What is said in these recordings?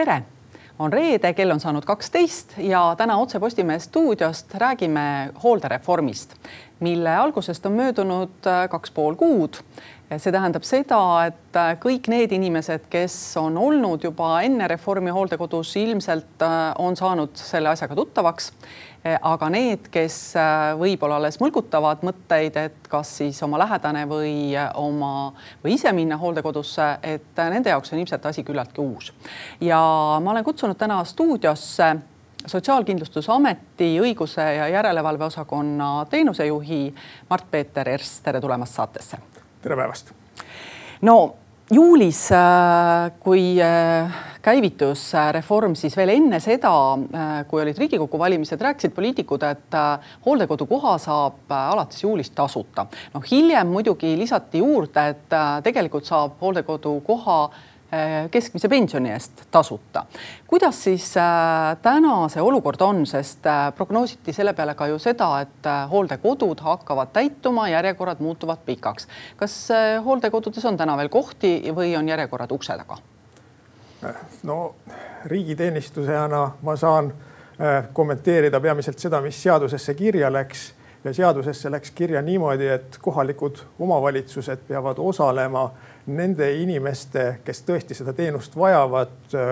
tere, on reede, kell on saanud kaksteist ja täna Otse Postimehe stuudiost räägime hooldereformist, mille algusest on möödunud äh, kaks pool kuud. See tähendab seda, et äh, kõik need inimesed, kes on olnud juba enne reformi hooldekodus, ilmselt äh, on saanud selle asjaga tuttavaks Eh, aga need, kes äh, võib-olla alles mõlgutavad mõtteid, et kas siis oma lähedane või äh, oma või ise minna hooldekodusse, et äh, nende jaoks on ilmselt asi küllaltki uus. ja ma olen kutsunud täna stuudiosse Sotsiaalkindlustusameti õiguse ja järelevalve osakonna teenusejuhi Mart-Peeter Erst, tere tulemast saatesse. Tere päevast. no juulis, kui käivitus äh, reform, siis veel enne seda, äh, kui olid Riigikogu valimised, rääkisid poliitikud, et äh, hooldekodukoha saab alates juulist tasuta. noh, hiljem muidugi lisati juurde, et tegelikult saab hooldekodukoha keskmise pensioni eest tasuta. kuidas siis täna see olukord on, sest prognoositi selle peale ka ju seda, et hooldekodud hakkavad täituma, järjekorrad muutuvad pikaks. kas hooldekodudes on täna veel kohti või on järjekorrad ukse taga? no riigiteenistusena ma saan äh, kommenteerida peamiselt seda, mis seadusesse kirja läks ja seadusesse läks kirja niimoodi, et kohalikud omavalitsused peavad osalema nende inimeste, kes tõesti seda teenust vajavad, äh,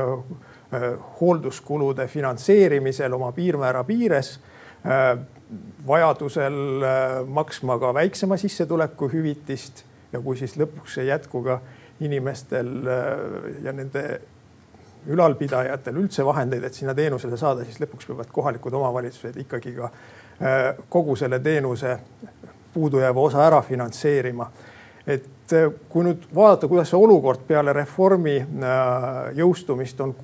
äh, hoolduskulude finantseerimisel oma piirmäära piires. vajadusel maksma ka väiksema sissetuleku hüvitist ja kui siis lõpuks ei jätku ka inimestel ja nende ülalpidajatel üldse vahendeid, et sinna teenusele saada, siis lõpuks peavad kohalikud omavalitsused ikkagi ka äh, kogu selle teenuse puudujääva osa ära finantseerima. Et äh, kui nüüd vaadata, kuidas see olukord peale reformi äh, jõustumist on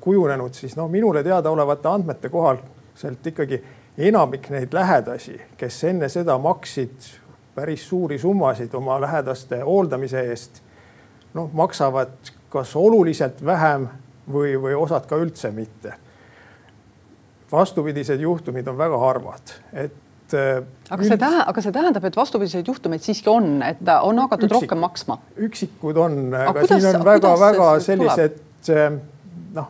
kujunenud, siis no minule teadaolevate andmete kohaselt ikkagi enamik neid lähedasi, kes enne seda maksid päris suuri summasid oma lähedaste hooldamise eest, noh, maksavad kas oluliselt vähem või, või osad ka üldse mitte. vastupidised juhtumid on väga harvad, et äh, aga see tähendab, aga see tähendab, et vastupidiseid juhtumeid siiski on, et on hakatud Üksik, rohkem maksma. üksikud on, aga kuidas, siin on väga-väga sellised äh, noh,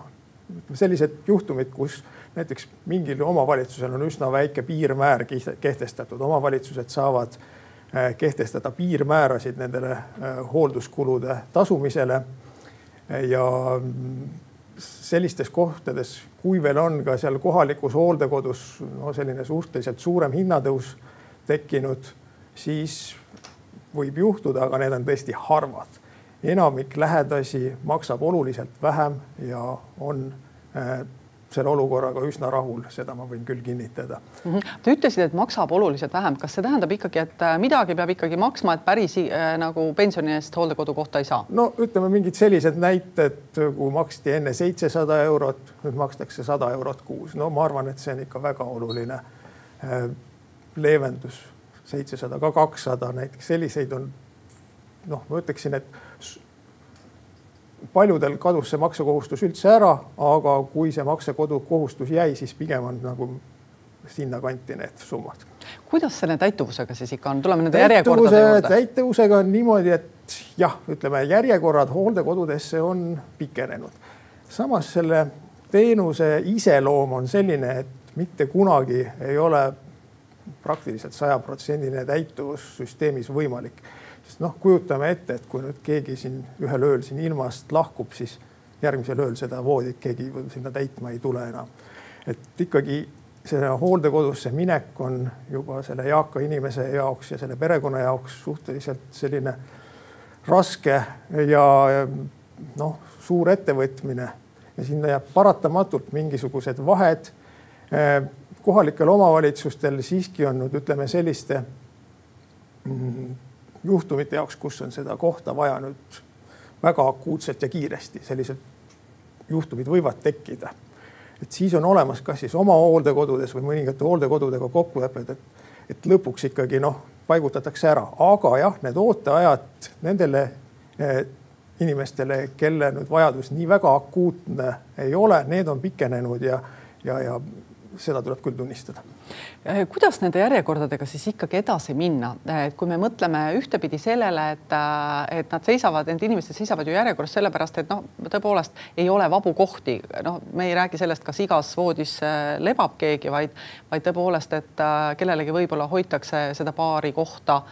sellised juhtumid, kus näiteks mingil omavalitsusel on üsna väike piirmäär kehtestatud, omavalitsused saavad äh, kehtestada piirmäärasid nendele hoolduskulude tasumisele. Ja sellistes kohtades, kui veel on ka seal kohalikus hooldekodus no selline suhteliselt suurem hinnatõus tekkinud, siis võib juhtuda, aga need on tõesti harvad. enamik lähedasi maksab oluliselt vähem ja on äh, selle olukorraga üsna rahul, seda ma võin küll kinnitada mm. -hmm. Te ütlesite, et maksab oluliselt vähem, kas see tähendab ikkagi, et äh, midagi peab ikkagi maksma, et päris äh, nagu pensioni eest hooldekodu kohta ei saa? no ütleme mingid sellised näited, kui maksti enne seitsesada eurot, nüüd makstakse sada eurot kuus, no ma arvan, et see on ikka väga oluline äh, leevendus, seitsesada, ka kakssada näiteks selliseid on noh, ma ütleksin, et paljudel kadus see maksekohustus üldse ära, aga kui see maksekodukohustus jäi, siis pigem on nagu sinnakanti need summad. kuidas selle täituvusega siis ikka on, tuleme nende järjekordade juurde. täituvusega on niimoodi, et jah, ütleme järjekorrad hooldekodudesse on pikenenud. samas selle teenuse iseloom on selline, et mitte kunagi ei ole praktiliselt sajaprotsendiline täituvus süsteemis võimalik sest noh, kujutame ette, et kui nüüd keegi siin ühel ööl siin ilmast lahkub, siis järgmisel ööl seda voodit keegi sinna täitma ei tule enam. et ikkagi see hooldekodusse minek on juba selle eaka inimese jaoks ja selle perekonna jaoks suhteliselt selline raske ja noh, suur ettevõtmine ja sinna jääb paratamatult mingisugused vahed. kohalikel omavalitsustel siiski on nüüd ütleme selliste mm, juhtumite jaoks, kus on seda kohta vaja nüüd väga akuutselt ja kiiresti, sellised juhtumid võivad tekkida. et siis on olemas, kas siis oma hooldekodudes või mõningate hooldekodudega kokkulepped, et, et lõpuks ikkagi noh, paigutatakse ära, aga jah, need ooteajad nendele eh, inimestele, kelle nüüd vajadus nii väga akuutne ei ole, need on pikenenud ja, ja, ja seda tuleb küll tunnistada. Äh, kuidas nende järjekordadega siis ikkagi edasi minna, et kui me mõtleme ühtepidi sellele, et, äh, et nad seisavad, need inimesed seisavad ju järjekorras sellepärast, et noh, tõepoolest ei ole vabu kohti, noh, me ei räägi sellest, kas igas voodis äh, lebab keegi, vaid, vaid tõepoolest, et kellelegi võib-olla hoitakse seda paari kohta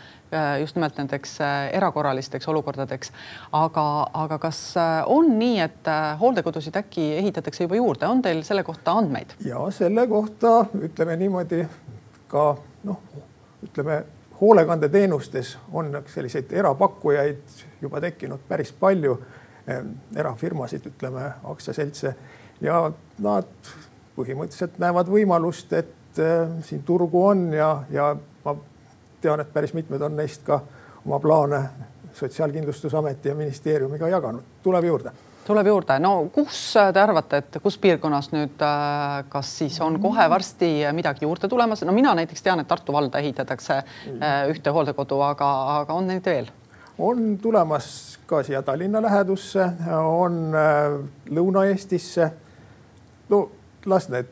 just nimelt nendeks erakorralisteks olukordadeks. aga, aga kas on nii, et hooldekodusid äkki ehitatakse juba juurde, on teil selle kohta andmeid? ja selle kohta ütleme niimoodi ka noh, ütleme hoolekandeteenustes on selliseid erapakkujaid juba tekkinud päris palju ehm, erafirmasid, ütleme aktsiaseltse ja nad põhimõtteliselt näevad võimalust, et siin turgu on ja, ja ma tean, et päris mitmed on neist ka oma plaane Sotsiaalkindlustusameti ja ministeeriumiga jaganud, tuleb juurde. Tuleb juurde, no kus te arvate, et kus piirkonnas nüüd, äh, kas siis on kohe varsti midagi juurde tulemas, no mina näiteks tean, et Tartu valda ehitatakse äh, ühte hooldekodu, aga, aga on neid veel? on tulemas ka siia Tallinna lähedusse, on äh, Lõuna-Eestisse. no las need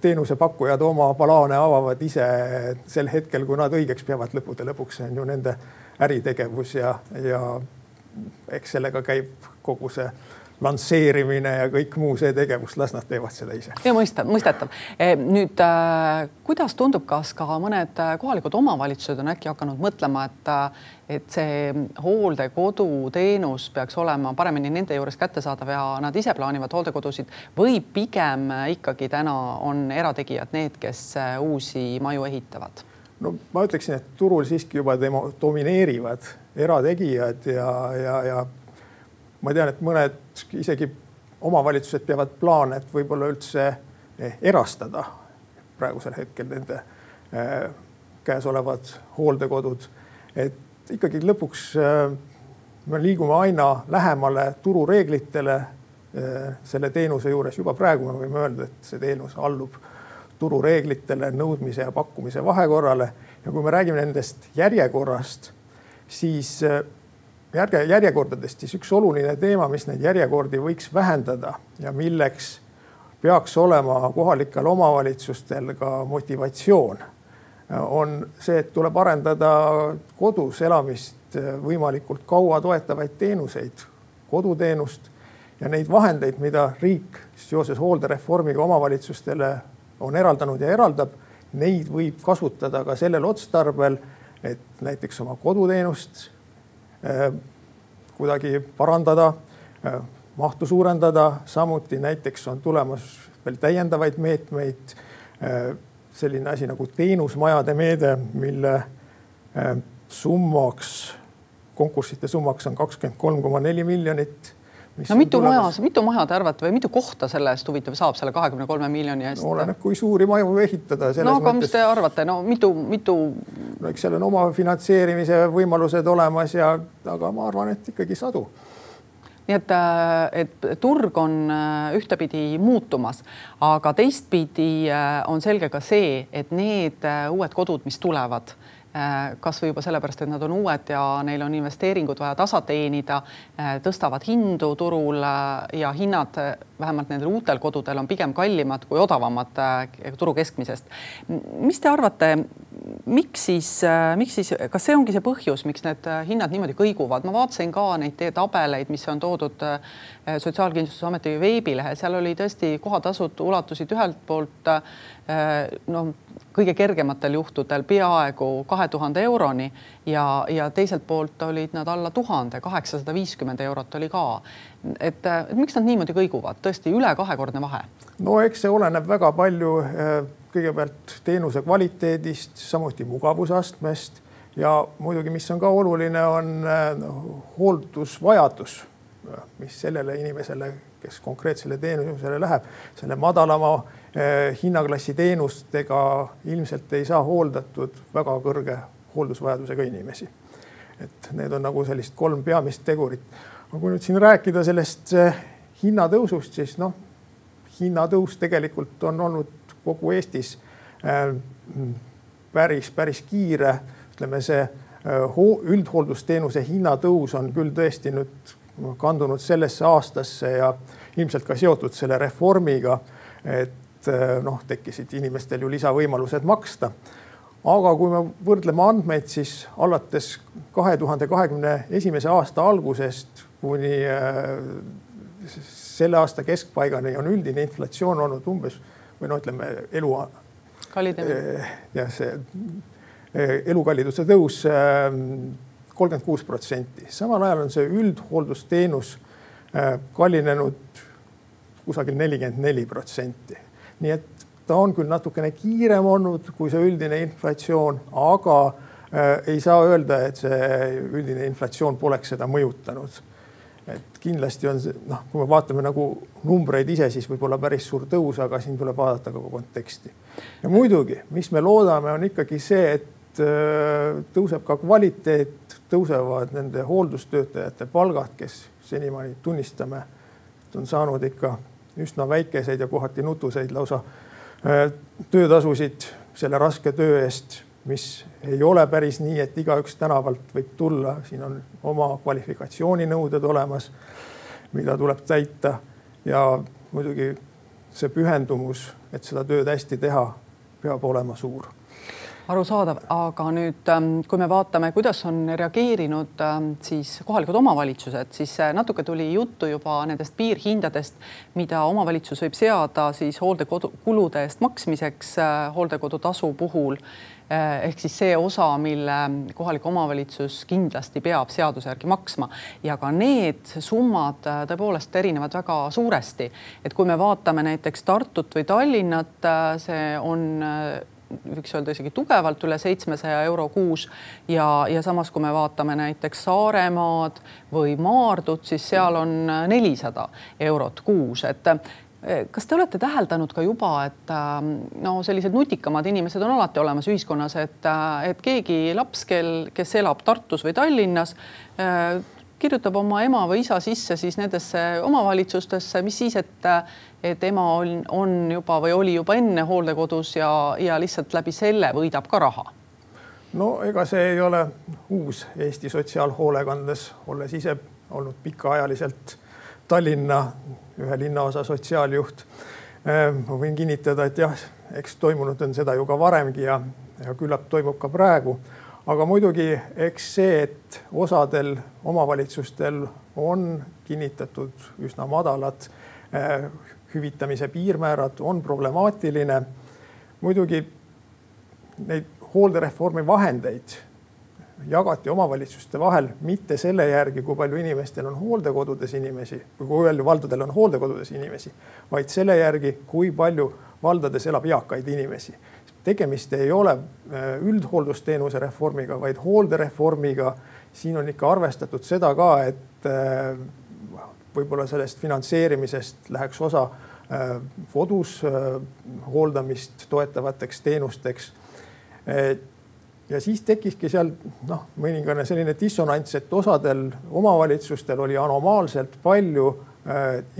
teenusepakkujad oma plaane avavad ise sel hetkel, kui nad õigeks peavad, lõppude lõpuks see on ju nende äritegevus ja, ja eks sellega käib kogu see lansseerimine ja kõik muu see tegevus, las nad teevad seda ise. ja mõista, mõistetav. E, nüüd äh, kuidas tundub, kas ka mõned äh, kohalikud omavalitsused on äkki hakanud mõtlema, et äh, et see hooldekoduteenus peaks olema paremini nende juures kättesaadav ja nad ise plaanivad hooldekodusid või pigem ikkagi täna on erategijad need, kes uusi maju ehitavad? no ma ütleksin, et turul siiski juba domineerivad erategijad ja, ja, ja ma tean, et mõned isegi omavalitsused peavad plaane, et võib-olla üldse eh, erastada praegusel hetkel nende eh, käesolevad hooldekodud. et ikkagi lõpuks eh, me liigume aina lähemale turureeglitele selle teenuse juures. juba praegu me võime öelda, et see teenus allub turureeglitele, nõudmise ja pakkumise vahekorrale. ja kui me räägime nendest järjekorrast, siis järge, järjekordadest, siis üks oluline teema, mis neid järjekordi võiks vähendada ja milleks peaks olema kohalikel omavalitsustel ka motivatsioon, on see, et tuleb arendada kodus elamist võimalikult kaua toetavaid teenuseid, koduteenust ja neid vahendeid, mida riik seoses hooldereformiga omavalitsustele on eraldanud ja eraldab, neid võib kasutada ka sellel otstarbel, et näiteks oma koduteenust kuidagi parandada, äh, mahtu suurendada, samuti näiteks on tulemas veel täiendavaid meetmeid. Äh, selline asi nagu teenusmajade meede, mille summaks, konkursside summaks on kakskümmend kolm koma neli miljonit no mitu maja, mitu maja te arvate või mitu kohta selle eest huvitav saab selle kahekümne kolme miljoni eest no,? oleneb, kui suuri maju ehitada. no aga mõttes... mis te arvate, no mitu, mitu? No eks seal on oma finantseerimise võimalused olemas ja, aga ma arvan, et ikkagi sadu. Nii et, äh, et turg on äh, ühtepidi muutumas, aga teistpidi äh, on selge ka see, et need uued kodud, mis tulevad kasvõi juba sellepärast, et nad on uued ja neil on investeeringud vaja tasa teenida, tõstavad hindu turul ja hinnad vähemalt nendel uutel kodudel on pigem kallimad kui odavamad turu keskmisest. mis te arvate, miks siis, miks siis, kas see ongi see põhjus, miks need hinnad niimoodi kõiguvad? ma vaatasin ka neid teie tabeleid, mis on toodud Sotsiaalkindlustusameti veebilehel, seal oli tõesti kohatasud ulatusid ühelt poolt no kõige kergematel juhtudel peaaegu kahe tuhande euroni ja, ja teiselt poolt olid nad alla tuhande, kaheksasada viiskümmend eurot oli ka. et, et miks nad niimoodi kõiguvad, tõesti üle kahekordne vahe? no eks see oleneb väga palju eh, kõigepealt teenuse kvaliteedist, samuti mugavusastmest ja muidugi, mis on ka oluline, on no, hooldusvajadus, mis sellele inimesele, kes konkreetsele teenusele läheb, selle madalama hinnaklassi teenustega ilmselt ei saa hooldatud väga kõrge hooldusvajadusega inimesi. et need on nagu sellist kolm peamist tegurit. aga kui nüüd siin rääkida sellest eh, hinnatõusust, siis noh, hinnatõus tegelikult on olnud kogu Eestis eh, päris, päris kiire. ütleme, see üldhooldusteenuse hinnatõus on küll tõesti nüüd kandunud sellesse aastasse ja ilmselt ka seotud selle reformiga, et noh, tekkisid inimestel ju lisavõimalused maksta. Aga kui me võrdleme andmeid, siis alates kahe tuhande kahekümne esimese aasta algusest kuni selle aasta keskpaigani on üldine inflatsioon olnud umbes või no ütleme, elu. kallinemine. jah, see elukalliduse tõus kolmkümmend kuus protsenti, samal ajal on see üldhooldusteenus kallinenud kusagil nelikümmend neli protsenti. nii et ta on küll natukene kiirem olnud kui see üldine inflatsioon, aga äh, ei saa öelda, et see üldine inflatsioon poleks seda mõjutanud. et kindlasti on see noh, kui me vaatame nagu numbreid ise, siis võib-olla päris suur tõus, aga siin tuleb vaadata ka konteksti. ja muidugi, mis me loodame, on ikkagi see, et äh, tõuseb ka kvaliteet tõusevad nende hooldustöötajate palgad, kes senimaani tunnistame, on saanud ikka üsna väikeseid ja kohati nutuseid lausa töötasusid selle raske töö eest, mis ei ole päris nii, et igaüks tänavalt võib tulla, siin on oma kvalifikatsiooninõuded olemas, mida tuleb täita. Ja muidugi see pühendumus, et seda tööd hästi teha, peab olema suur arusaadav, aga nüüd, ähm, kui me vaatame, kuidas on reageerinud ähm, siis kohalikud omavalitsused, siis äh, natuke tuli juttu juba nendest piirhindadest, mida omavalitsus võib seada siis hooldekodu kulude eest maksmiseks äh, hooldekodutasu puhul äh, ehk siis see osa, mille kohalik omavalitsus kindlasti peab seaduse järgi maksma ja ka need summad tõepoolest erinevad väga suuresti. et kui me vaatame näiteks Tartut või Tallinnat, see on võiks öelda isegi tugevalt üle seitsmesaja euro kuus. Ja, ja samas, kui me vaatame näiteks Saaremaad või Maardut, siis seal on nelisada eurot kuus, et eh, kas te olete täheldanud ka juba, et eh, no sellised nutikamad inimesed on alati olemas ühiskonnas, et, eh, et keegi laps, kel, kes elab Tartus või Tallinnas, kirjutab oma ema või isa sisse siis nendesse omavalitsustesse, mis siis, et et ema on, on juba või oli juba enne hooldekodus ja, ja lihtsalt läbi selle võidab ka raha? no ega see ei ole uus Eesti sotsiaalhoolekandes, olles ise olnud pikaajaliselt Tallinna ühe linnaosa sotsiaaljuht. Ehm, ma võin kinnitada, et jah, eks toimunud on seda ju ka varemgi ja, ja küllap toimub ka praegu. Aga muidugi, eks see, et osadel omavalitsustel on kinnitatud üsna madalad eh, hüvitamise piirmäärad on problemaatiline. muidugi neid hooldereformi vahendeid jagati omavalitsuste vahel mitte selle järgi, kui palju inimestel on hooldekodudes inimesi või kui palju valdadel on hooldekodudes inimesi, vaid selle järgi, kui palju valdades elab eakaid inimesi. Tegemist ei ole äh, üldhooldusteenuse reformiga, vaid hooldereformiga. siin on ikka arvestatud seda ka, et äh, võib-olla sellest finantseerimisest läheks osa äh, kodus hooldamist toetavateks teenusteks. Ja siis tekkiski seal noh, mõningane selline dissonants, et osadel omavalitsustel oli anomaalselt palju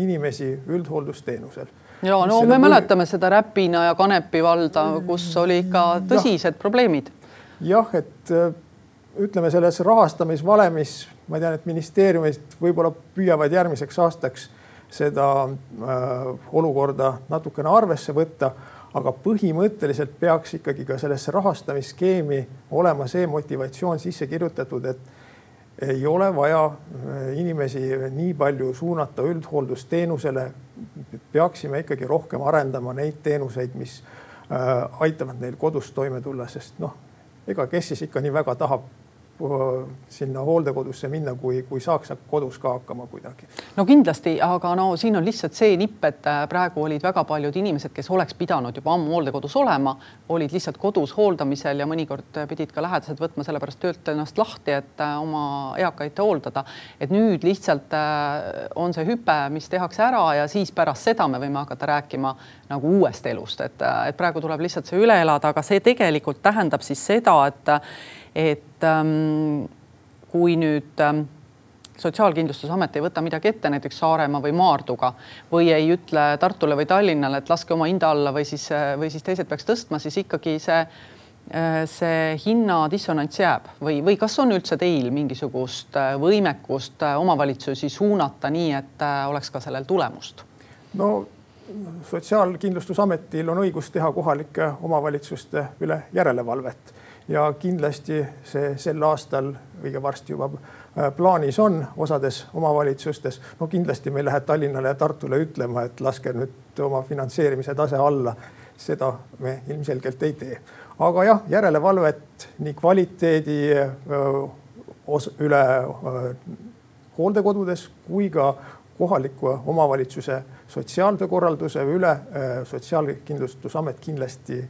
inimesi üldhooldusteenusel ja no me põhi... mäletame seda Räpina ja Kanepi valda, kus oli ikka tõsised ja. probleemid. jah, et ütleme selles rahastamisvalemis ma tean, et ministeeriumid võib-olla püüavad järgmiseks aastaks seda äh, olukorda natukene arvesse võtta, aga põhimõtteliselt peaks ikkagi ka sellesse rahastamisskeemi olema see motivatsioon sisse kirjutatud, et ei ole vaja äh, inimesi nii palju suunata üldhooldusteenusele. peaksime ikkagi rohkem arendama neid teenuseid, mis äh, aitavad neil kodus toime tulla, sest noh, ega kes siis ikka nii väga tahab sinna hooldekodusse minna, kui, kui saaks kodus ka hakkama kuidagi. no kindlasti, aga no siin on lihtsalt see nipp, et äh, praegu olid väga paljud inimesed, kes oleks pidanud juba ammu hooldekodus olema, olid lihtsalt kodus hooldamisel ja mõnikord pidid ka lähedased võtma sellepärast töölt ennast lahti, et äh, oma eakaid hooldada. et nüüd lihtsalt äh, on see hüpe, mis tehakse ära ja siis pärast seda me võime hakata rääkima nagu uuest elust, et, et praegu tuleb lihtsalt see üle elada, aga see tegelikult tähendab siis seda, et et ähm, kui nüüd ähm, sotsiaalkindlustusamet ei võta midagi ette näiteks Saaremaa või Maarduga või ei ütle Tartule või Tallinnale, et laske oma hinda alla või siis, või siis teised peaks tõstma, siis ikkagi see, äh, see hinnadissonants jääb või, või kas on üldse teil mingisugust äh, võimekust äh, omavalitsusi suunata nii, et oleks ka sellel tulemust? no sotsiaalkindlustusametil on õigus teha kohalike omavalitsuste üle järelevalvet ja kindlasti see sel aastal õige varsti juba äh, plaanis on osades omavalitsustes. no kindlasti me ei lähe Tallinnale ja Tartule ütlema, et laske nüüd oma finantseerimise tase alla. seda me ilmselgelt ei tee, aga jah, järelevalvet nii kvaliteedi üle hooldekodudes kui ka kohaliku omavalitsuse sotsiaaltöö korralduse üle Sotsiaalkindlustusamet kindlasti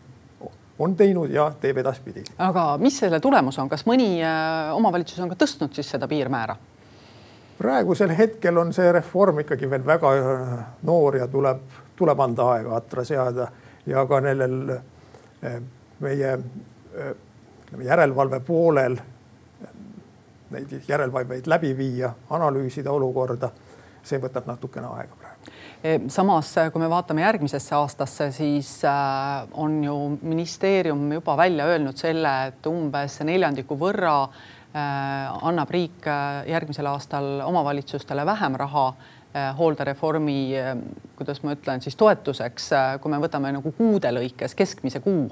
on teinud ja teeb edaspidi. aga mis selle tulemus on, kas mõni omavalitsus on ka tõstnud siis seda piirmäära? praegusel hetkel on see reform ikkagi veel väga noor ja tuleb, tuleb anda aega atra seada ja ka nendel meie ütleme järelevalve poolel neid järelevalveid läbi viia, analüüsida olukorda. See võtab natukene aega praegu. E, samas, kui me vaatame järgmisesse aastasse, siis äh, on ju ministeerium juba välja öelnud selle, et umbes neljandiku võrra äh, annab riik äh, järgmisel aastal omavalitsustele vähem raha hooldereformi, kuidas ma ütlen siis toetuseks, kui me võtame nagu kuude lõikes keskmise kuu,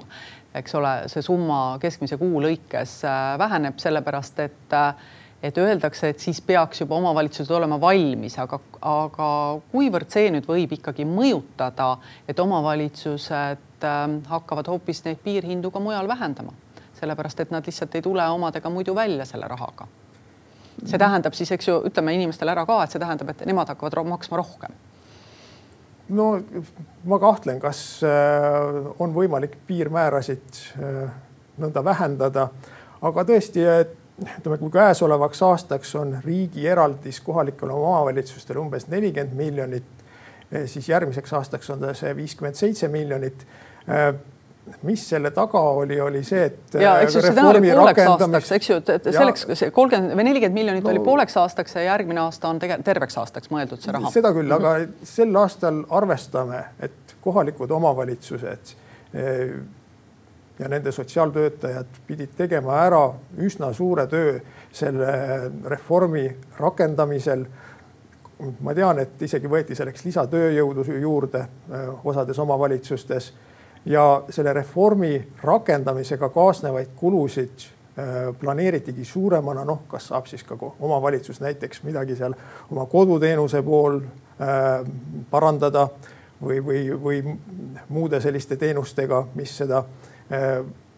eks ole, see summa keskmise kuu lõikes väheneb sellepärast, et et öeldakse, et siis peaks juba omavalitsused olema valmis, aga, aga kuivõrd see nüüd võib ikkagi mõjutada, et omavalitsused ähm, hakkavad hoopis neid piirhindu ka mujal vähendama, sellepärast et nad lihtsalt ei tule omadega muidu välja selle rahaga. see tähendab siis, eks ju, ütleme inimestele ära ka, et see tähendab, et nemad hakkavad maksma rohkem no ma kahtlen, kas äh, on võimalik piirmäärasid äh, nõnda vähendada, aga tõesti, et ütleme, kui käesolevaks aastaks on riigi eraldis kohalikele omavalitsustele umbes nelikümmend miljonit, eh, siis järgmiseks aastaks on ta see viiskümmend seitse miljonit eh, mis selle taga oli, oli see, et. ja eks ju seda oli pooleks aastaks, eks ju, et selleks see kolmkümmend või nelikümmend miljonit no, oli pooleks aastaks ja järgmine aasta on tegelikult terveks aastaks mõeldud see raha. seda küll mm, -hmm. aga sel aastal arvestame, et kohalikud omavalitsused eh, ja nende sotsiaaltöötajad pidid tegema ära üsna suure töö selle reformi rakendamisel. ma tean, et isegi võeti selleks lisatööjõudu juurde äh, osades omavalitsustes ja selle reformi rakendamisega kaasnevaid kulusid äh, planeeritigi suuremana, noh, kas saab siis ka omavalitsus näiteks midagi seal oma koduteenuse pool äh, parandada või, või, või muude selliste teenustega, mis seda äh,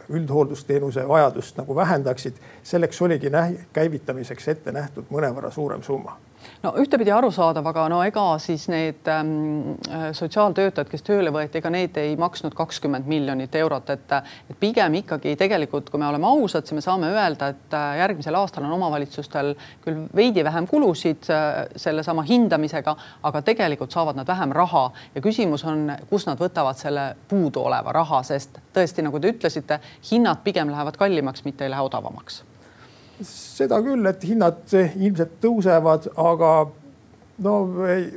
üldhooldusteenuse vajadust nagu vähendaksid. selleks oligi käivitamiseks ette nähtud mõnevõrra suurem summa no ühtepidi arusaadav, aga no ega siis need ähm, äh, sotsiaaltöötajad, kes tööle võeti, ega need ei maksnud kakskümmend miljonit eurot, et, et pigem ikkagi tegelikult, kui me oleme ausad, siis me saame öelda, et äh, järgmisel aastal on omavalitsustel küll veidi vähem kulusid äh, sellesama hindamisega, aga tegelikult saavad nad vähem raha. Ja küsimus on, kust nad võtavad selle puuduoleva raha, sest tõesti, nagu te ütlesite, hinnad pigem lähevad kallimaks, mitte ei lähe odavamaks seda küll, et hinnad ilmselt tõusevad, aga no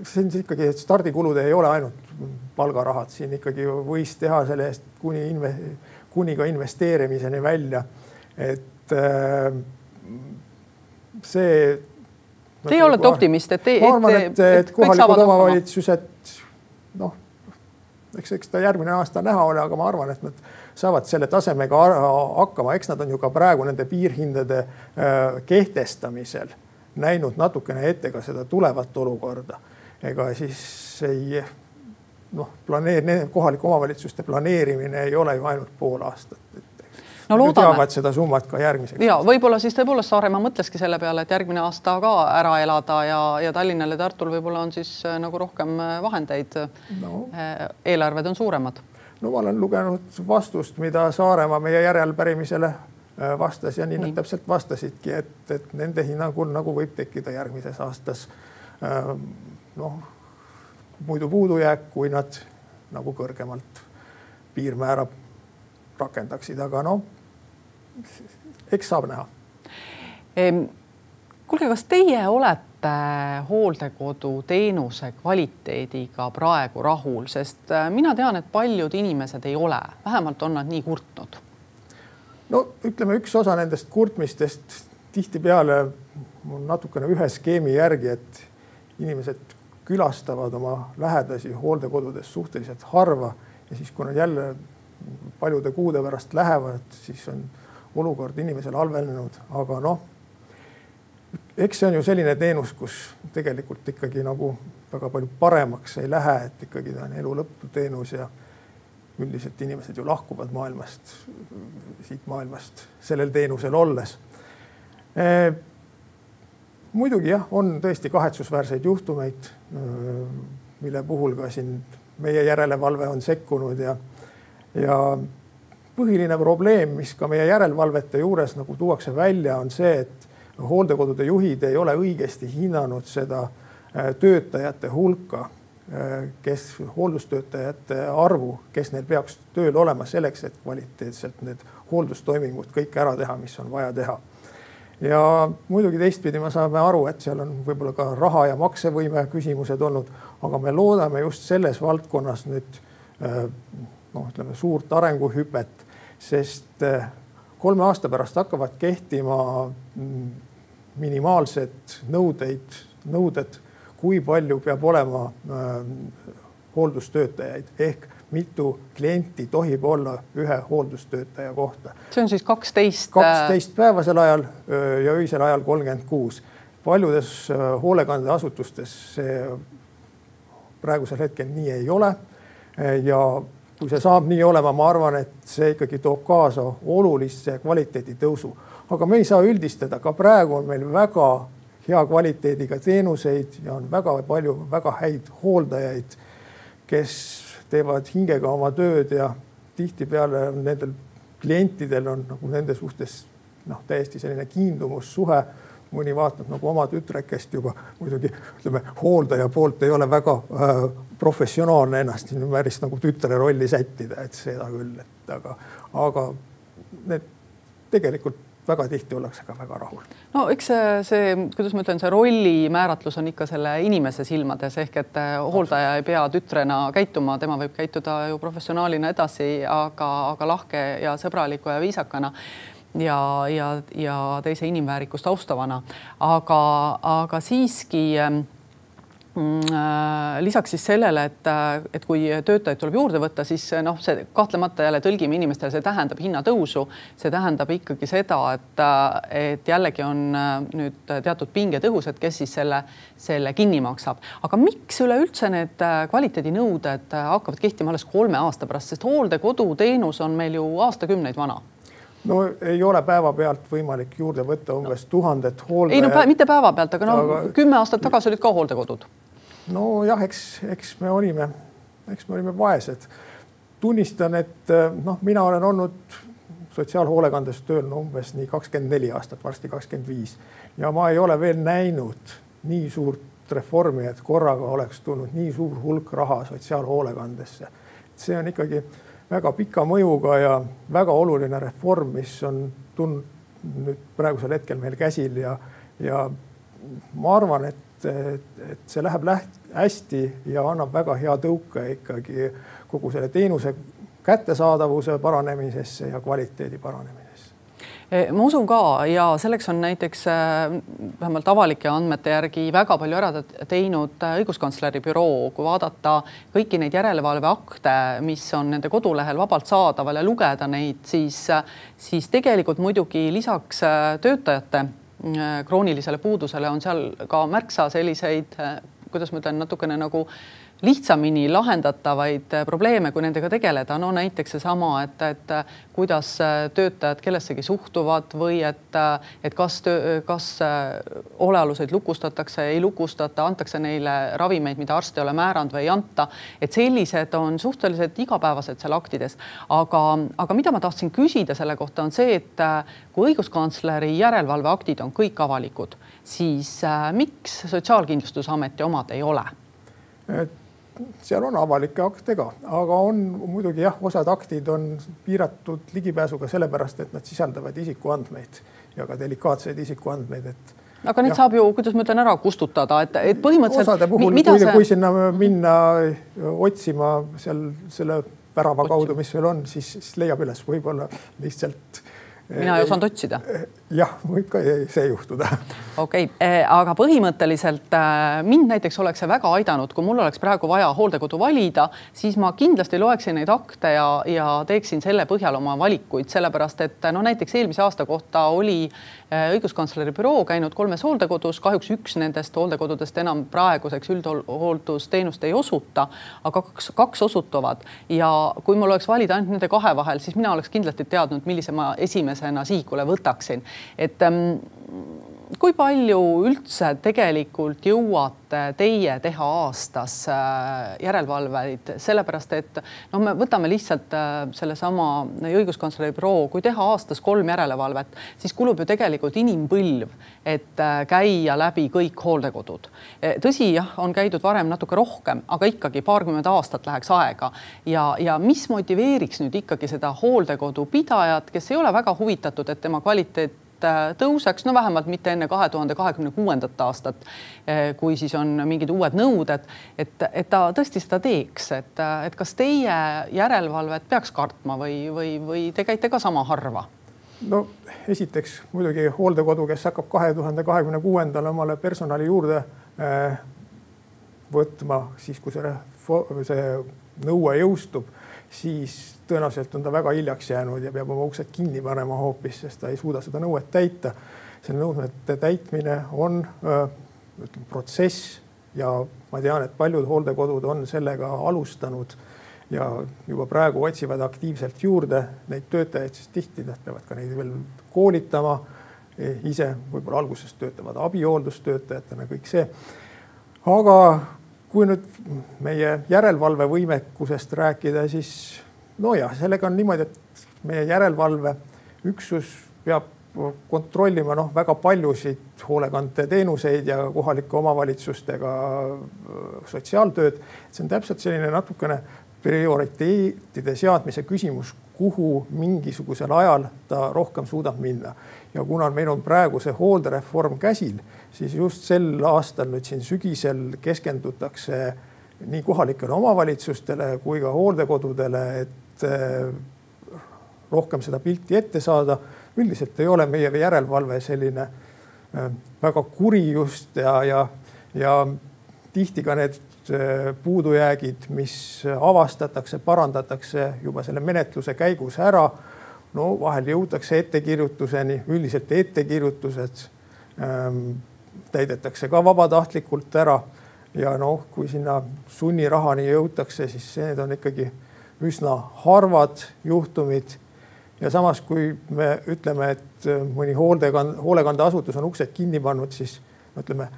see on ikkagi, et stardikulud ei ole ainult palgarahad, siin ikkagi võis teha selle eest kuni inve-, kuni ka investeerimiseni välja. et äh, see. Teie olete optimist, et ma arvan, et, et kohalikud omavalitsused noh, eks, eks ta järgmine aasta näha ole, aga ma arvan, et nad saavad selle tasemega hakkama, eks nad on ju ka praegu nende piirhindade äh, kehtestamisel näinud natukene ette ka seda tulevat olukorda. ega siis ei noh, planeer-, kohalike omavalitsuste planeerimine ei ole ju ainult pool aastat no loodame. seda summat ka järgmiseks. ja võib-olla siis tõepoolest Saaremaa mõtleski selle peale, et järgmine aasta ka ära elada ja, ja Tallinnal ja Tartul võib-olla on siis äh, nagu rohkem äh, vahendeid no.. eelarved on suuremad no ma olen lugenud vastust, mida Saaremaa meie järelpärimisele äh, vastas ja nii, nii. nad täpselt vastasidki, et, et nende hinnangul nagu võib tekkida järgmises aastas äh, noh, muidu puudujääk, kui nad nagu kõrgemalt piirmäära rakendaksid, aga noh, eks saab näha. kuulge, kas teie olete hooldekoduteenuse kvaliteediga praegu rahul, sest äh, mina tean, et paljud inimesed ei ole, vähemalt on nad nii kurtnud. no ütleme, üks osa nendest kurtmistest tihtipeale on natukene ühe skeemi järgi, et inimesed külastavad oma lähedasi hooldekodudes suhteliselt harva ja siis, kui nad jälle paljude kuude pärast lähevad, siis on olukord inimesel halvenenud, aga noh, eks see on ju selline teenus, kus tegelikult ikkagi nagu väga palju paremaks ei lähe, et ikkagi ta on elu lõpu teenus ja üldiselt inimesed ju lahkuvad maailmast, siit maailmast sellel teenusel olles e,. muidugi jah, on tõesti kahetsusväärseid juhtumeid, mille puhul ka siin meie järelevalve on sekkunud ja, ja põhiline probleem, mis ka meie järelevalvete juures nagu tuuakse välja, on see, et hooldekodude juhid ei ole õigesti hinnanud seda äh, töötajate hulka, äh, kes hooldustöötajate arvu, kes neil peaks tööl olema selleks, et kvaliteetselt need hooldustoimingud kõik ära teha, mis on vaja teha. ja muidugi teistpidi me saame aru, et seal on võib-olla ka raha ja maksevõime küsimused olnud, aga me loodame just selles valdkonnas nüüd äh, noh, ütleme suurt arenguhüpet, sest kolme aasta pärast hakkavad kehtima mm, minimaalsed nõudeid, nõuded, kui palju peab olema äh, hooldustöötajaid ehk mitu klienti tohib olla ühe hooldustöötaja kohta. see on siis kaksteist. kaksteist päevasel ajal ja öisel ajal kolmkümmend kuus. paljudes hoolekandeasutustes see praegusel hetkel nii ei ole. ja kui see saab nii olema, ma arvan, et see ikkagi toob kaasa olulise kvaliteedi tõusu aga me ei saa üldistada, ka praegu on meil väga hea kvaliteediga teenuseid ja on väga palju väga häid hooldajaid, kes teevad hingega oma tööd ja tihtipeale nendel klientidel on nagu nende suhtes noh, täiesti selline kiindumussuhe. Mõni vaatab nagu oma tütrekest juba muidugi ütleme, hooldaja poolt ei ole väga äh, professionaalne ennast päris nagu tütre rolli sättida, et seda küll, et aga, aga need tegelikult väga tihti ollakse ka väga rahul. no eks see, see, kuidas ma ütlen, see rolli määratlus on ikka selle inimese silmades ehk et äh, hooldaja ei pea tütrena käituma, tema võib käituda ju professionaalina edasi, aga, aga lahke ja sõbraliku ja viisakana ja, ja, ja teise inimväärikust austavana, aga, aga siiski ähm, Mm, äh, lisaks siis sellele, et, äh, et kui töötajaid tuleb juurde võtta, siis äh, noh, see kahtlemata jälle tõlgime inimestele, see tähendab hinnatõusu, see tähendab ikkagi seda, et, et jällegi on nüüd teatud pinged õhus, et kes siis selle, selle kinni maksab. aga miks üleüldse need kvaliteedinõuded hakkavad kehtima alles kolme aasta pärast, sest hooldekoduteenus on meil ju aastakümneid vana no ei ole päevapealt võimalik juurde võtta umbes tuhandet hooldajat. ei no mitte päevapealt, aga no aga... kümme aastat tagasi olid ka hooldekodud nojah, eks, eks me olime, eks me olime vaesed. tunnistan, et eh, noh, mina olen olnud sotsiaalhoolekandes tööl no umbes nii kakskümmend neli aastat, varsti kakskümmend viis ja ma ei ole veel näinud nii suurt reformi, et korraga oleks tulnud nii suur hulk raha sotsiaalhoolekandesse. see on ikkagi väga pika mõjuga ja väga oluline reform, mis on tulnud nüüd praegusel hetkel meil käsil ja, ja ma arvan, et et, et see läheb läht-, hästi ja annab väga hea tõuke ikkagi kogu selle teenuse kättesaadavuse paranemisesse ja kvaliteedi paranemisesse ma usun ka ja selleks on näiteks e, vähemalt avalike andmete järgi väga palju ära teinud e, õiguskantsleri büroo, kui vaadata kõiki neid järelevalveakte, mis on nende kodulehel vabalt saadaval ja lugeda neid, siis, siis tegelikult muidugi lisaks töötajate Äh, kroonilisele puudusele on seal ka märksa selliseid, äh, kuidas ma ütlen, natukene nagu lihtsamini lahendatavaid äh, probleeme, kui nendega tegeleda, no näiteks seesama, et, et äh, kuidas äh, töötajad kellessegi suhtuvad või et, et kas, kas olealuseid lukustatakse, ei lukustata, antakse neile ravimeid, mida arst ei ole määranud või ei anta. et sellised on suhteliselt igapäevased seal aktides, aga, aga mida ma tahtsin küsida selle kohta, on see, et kui õiguskantsleri järelevalveaktid on kõik avalikud, siis miks Sotsiaalkindlustusameti omad ei ole? et seal on avalikke akte ka, aga on muidugi jah, osad aktid on piiratud ligipääsuga sellepärast, et nad sisaldavad isikuandmeid ja ka delikaatseid isikuandmeid, et aga neid ja. saab ju, kuidas ma ütlen, ära kustutada, et, et põhimõtteliselt. osade puhul, kui, see... kui sinna minna otsima seal selle värava Otsima. kaudu, mis sul on, siis, siis leiab üles võib-olla lihtsalt. Mina ei osanud otsida. jah, võib ka see juhtuda okei okay., eh, aga põhimõtteliselt äh, mind näiteks oleks see väga aidanud, kui mul oleks praegu vaja hooldekodu valida, siis ma kindlasti loeksin neid akte ja, ja teeksin selle põhjal oma valikuid, sellepärast et no näiteks eelmise aasta kohta oli õiguskantsleri büroo käinud kolmes hooldekodus, kahjuks üks nendest hooldekodudest enam praeguseks üldhooldusteenust ei osuta, aga kaks, kaks osutuvad. Ja kui mul oleks valida ainult nende kahe vahel, siis mina oleks kindlasti teadnud, millise ma esimesena sihikule võtaksin, et ähm, kui palju üldse tegelikult jõuate teie teha aastas äh, järelevalveid, sellepärast et noh, me võtame lihtsalt äh, sellesama õiguskantsleri büroo, kui teha aastas kolm järelevalvet, siis kulub ju tegelikult inimpõlv, et äh, käia läbi kõik hooldekodud. tõsi, jah, on käidud varem natuke rohkem, aga ikkagi paarkümmend aastat läheks aega ja, ja mis motiveeriks nüüd ikkagi seda hooldekodu pidajat, kes ei ole väga huvitatud, et tema kvaliteet Äh, tõuseks, no vähemalt mitte enne kahe tuhande kahekümne kuuendat aastat, äh, kui siis on mingid uued nõuded, et, et ta tõesti seda teeks, et, äh, et kas teie järelevalvet peaks kartma või, või, või te käite ka sama harva? no esiteks muidugi hooldekodu, kes hakkab kahe tuhande kahekümne kuuendal omale personali juurde äh, võtma, siis kui see, see nõue jõustub, siis tõenäoliselt on ta väga hiljaks jäänud ja peab oma uksed kinni panema hoopis, sest ta ei suuda seda nõuet täita. selle nõudmete täitmine on ütleme protsess ja ma tean, et paljud hooldekodud on sellega alustanud ja juba praegu otsivad aktiivselt juurde neid töötajaid, sest tihti nad peavad ka neid veel koolitama ise, võib-olla alguses töötavad abihooldustöötajatena, kõik see. aga kui nüüd meie järelevalvevõimekusest rääkida, siis nojah, sellega on niimoodi, et meie järelevalveüksus peab kontrollima noh, väga paljusid hoolekandeteenuseid ja kohalike omavalitsustega sotsiaaltööd. see on täpselt selline natukene prioriteetide seadmise küsimus, kuhu mingisugusel ajal ta rohkem suudab minna. ja kuna meil on praegu see hooldereform käsil, siis just sel aastal nüüd siin sügisel keskendutakse nii kohalikele omavalitsustele kui ka hooldekodudele, et et eh, rohkem seda pilti ette saada. üldiselt ei ole meie järelevalve selline eh, väga kuri just ja, ja, ja tihti ka need eh, puudujäägid, mis avastatakse, parandatakse juba selle menetluse käigus ära. no vahel jõutakse ettekirjutuseni, üldiselt ettekirjutused ähm, täidetakse ka vabatahtlikult ära ja noh, kui sinna sunnirahani jõutakse, siis need on ikkagi üsna harvad juhtumid. ja samas, kui me ütleme, et äh, mõni hoolekande, hoolekandeasutus on uksed kinni pannud, siis ütleme,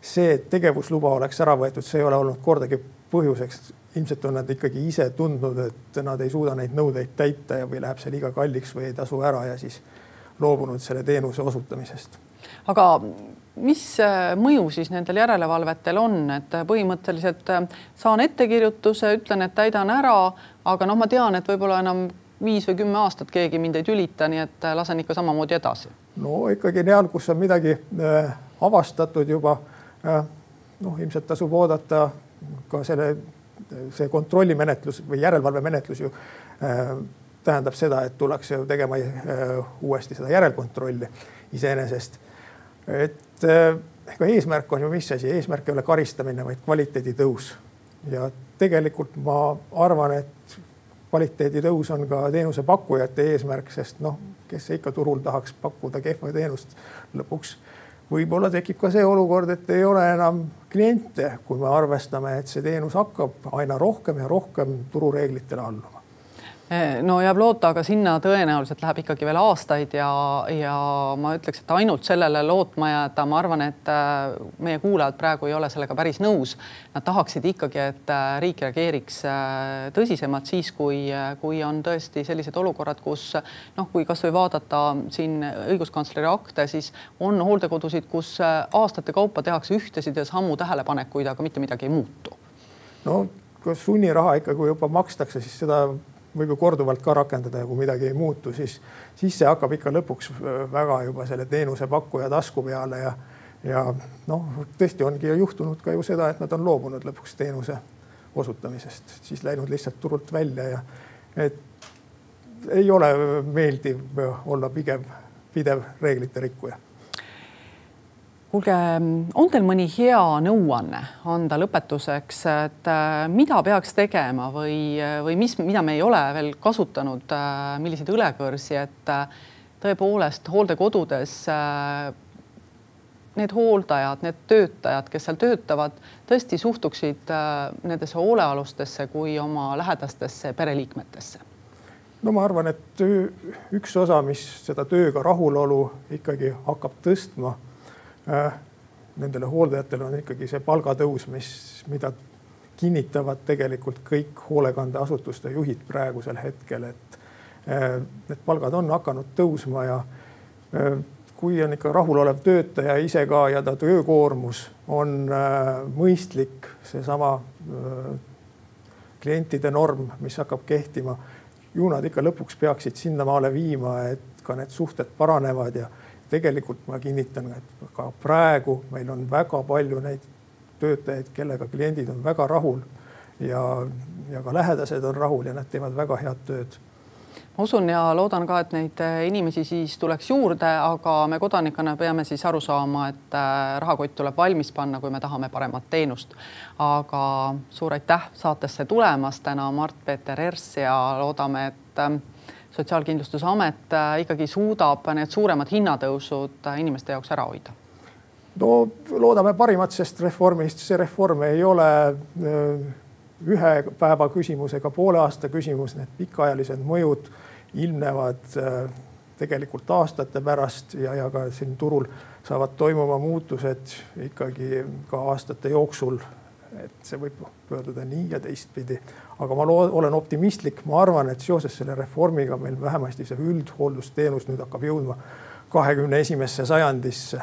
see, et tegevusluba oleks ära võetud, see ei ole olnud kordagi põhjuseks. ilmselt on nad ikkagi ise tundnud, et nad ei suuda neid nõudeid täita ja, või läheb see liiga kalliks või ei tasu ära ja siis loobunud selle teenuse osutamisest. aga mis äh, mõju siis nendel järelevalvetel on, et põhimõtteliselt äh, saan ettekirjutuse, ütlen, et täidan ära, aga noh, ma tean, et võib-olla enam viis või kümme aastat keegi mind ei tülita, nii et äh, lasen ikka samamoodi edasi. no ikkagi seal, kus on midagi äh, avastatud juba äh,, noh, ilmselt tasub oodata ka selle, see kontrollimenetlus või järelevalvemenetlus ju äh, tähendab seda, et tullakse ju tegema äh, uuesti seda järelkontrolli iseenesest. et äh, ega eesmärk on ju mis asi, eesmärk ei ole karistamine, vaid kvaliteedi tõus. Ja tegelikult ma arvan, et kvaliteedi tõus on ka teenusepakkujate eesmärk, sest noh, kes ikka turul tahaks pakkuda kehva teenust lõpuks võib-olla tekib ka see olukord, et ei ole enam kliente, kui me arvestame, et see teenus hakkab aina rohkem ja rohkem turureeglitele alluma. Eh, no jääb loota, aga sinna tõenäoliselt läheb ikkagi veel aastaid ja, ja ma ütleks, et ainult sellele lootma jääda, ma arvan, et äh, meie kuulajad praegu ei ole sellega päris nõus. Nad tahaksid ikkagi, et äh, riik reageeriks tõsisemalt siis, kui, kui on tõesti sellised olukorrad, kus noh, kui kasvõi vaadata siin õiguskantsleri akte, siis on hooldekodusid, kus aastate kaupa tehakse ühtesid ja samu tähelepanekuid, aga mitte midagi ei muutu. no kas sunniraha ikka, kui juba makstakse, siis seda võib ju korduvalt ka rakendada ja kui midagi ei muutu, siis, siis see hakkab ikka lõpuks äh, väga juba selle teenusepakkuja tasku peale ja, ja noh, tõesti ongi juhtunud ka ju seda, et nad on loobunud lõpuks teenuse osutamisest, siis läinud lihtsalt turult välja ja et ei ole meeldiv olla pigem pidev reeglite rikkuja kuulge, on teil mõni hea nõuanne anda lõpetuseks, et äh, mida peaks tegema või, või mis, mida me ei ole veel kasutanud, äh, milliseid õlekõrsi, et äh, tõepoolest hooldekodudes need hooldajad, need töötajad, kes seal töötavad, tõesti suhtuksid nendesse hoolealustesse kui oma lähedastesse pereliikmetesse? no ma arvan, et üks osa, mis seda tööga rahulolu ikkagi hakkab tõstma nendele hooldajatele on ikkagi see palgatõus, mis, mida kinnitavad tegelikult kõik hoolekandeasutuste juhid praegusel hetkel, et äh, need palgad on hakanud tõusma ja äh, kui on ikka rahulolev töötaja ise ka ja ta töökoormus on mõistlik, seesama klientide norm, mis hakkab kehtima, ju nad ikka lõpuks peaksid sinnamaale viima, et ka need suhted paranevad ja tegelikult ma kinnitan, et ka praegu meil on väga palju neid töötajaid, kellega kliendid on väga rahul ja, ja ka lähedased on rahul ja nad teevad väga head tööd ma usun ja loodan ka, et neid inimesi siis tuleks juurde, aga me kodanikena peame siis aru saama, et äh, rahakott tuleb valmis panna, kui me tahame paremat teenust. aga suur aitäh saatesse tulemast täna, Mart-Peeter Ers ja loodame, et äh, Sotsiaalkindlustusamet äh, ikkagi suudab need suuremad hinnatõusud äh, inimeste jaoks ära hoida? no loodame parimat, sest reformist see reform ei ole äh, ühe päeva küsimus ega poole aasta küsimus, need pikaajalised mõjud ilmnevad tegelikult aastate pärast ja, ja ka siin turul saavad toimuma muutused ikkagi ka aastate jooksul. Et see võib pöörduda nii ja teistpidi, aga ma lood, olen optimistlik, ma arvan, et seoses selle reformiga meil vähemasti see üldhooldusteenus nüüd hakkab jõudma kahekümne esimesse sajandisse.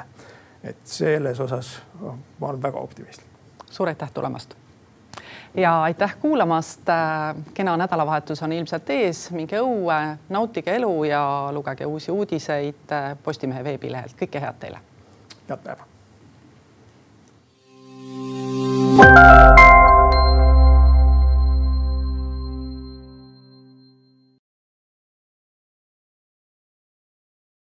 et selles osas äh, ma olen väga optimistlik. suur aitäh tulemast ja aitäh kuulamast. Äh, kena nädalavahetus on ilmselt ees, minge õue, nautige elu ja lugege uusi uudiseid äh, Postimehe veebilehelt. kõike head teile. head päeva. thank you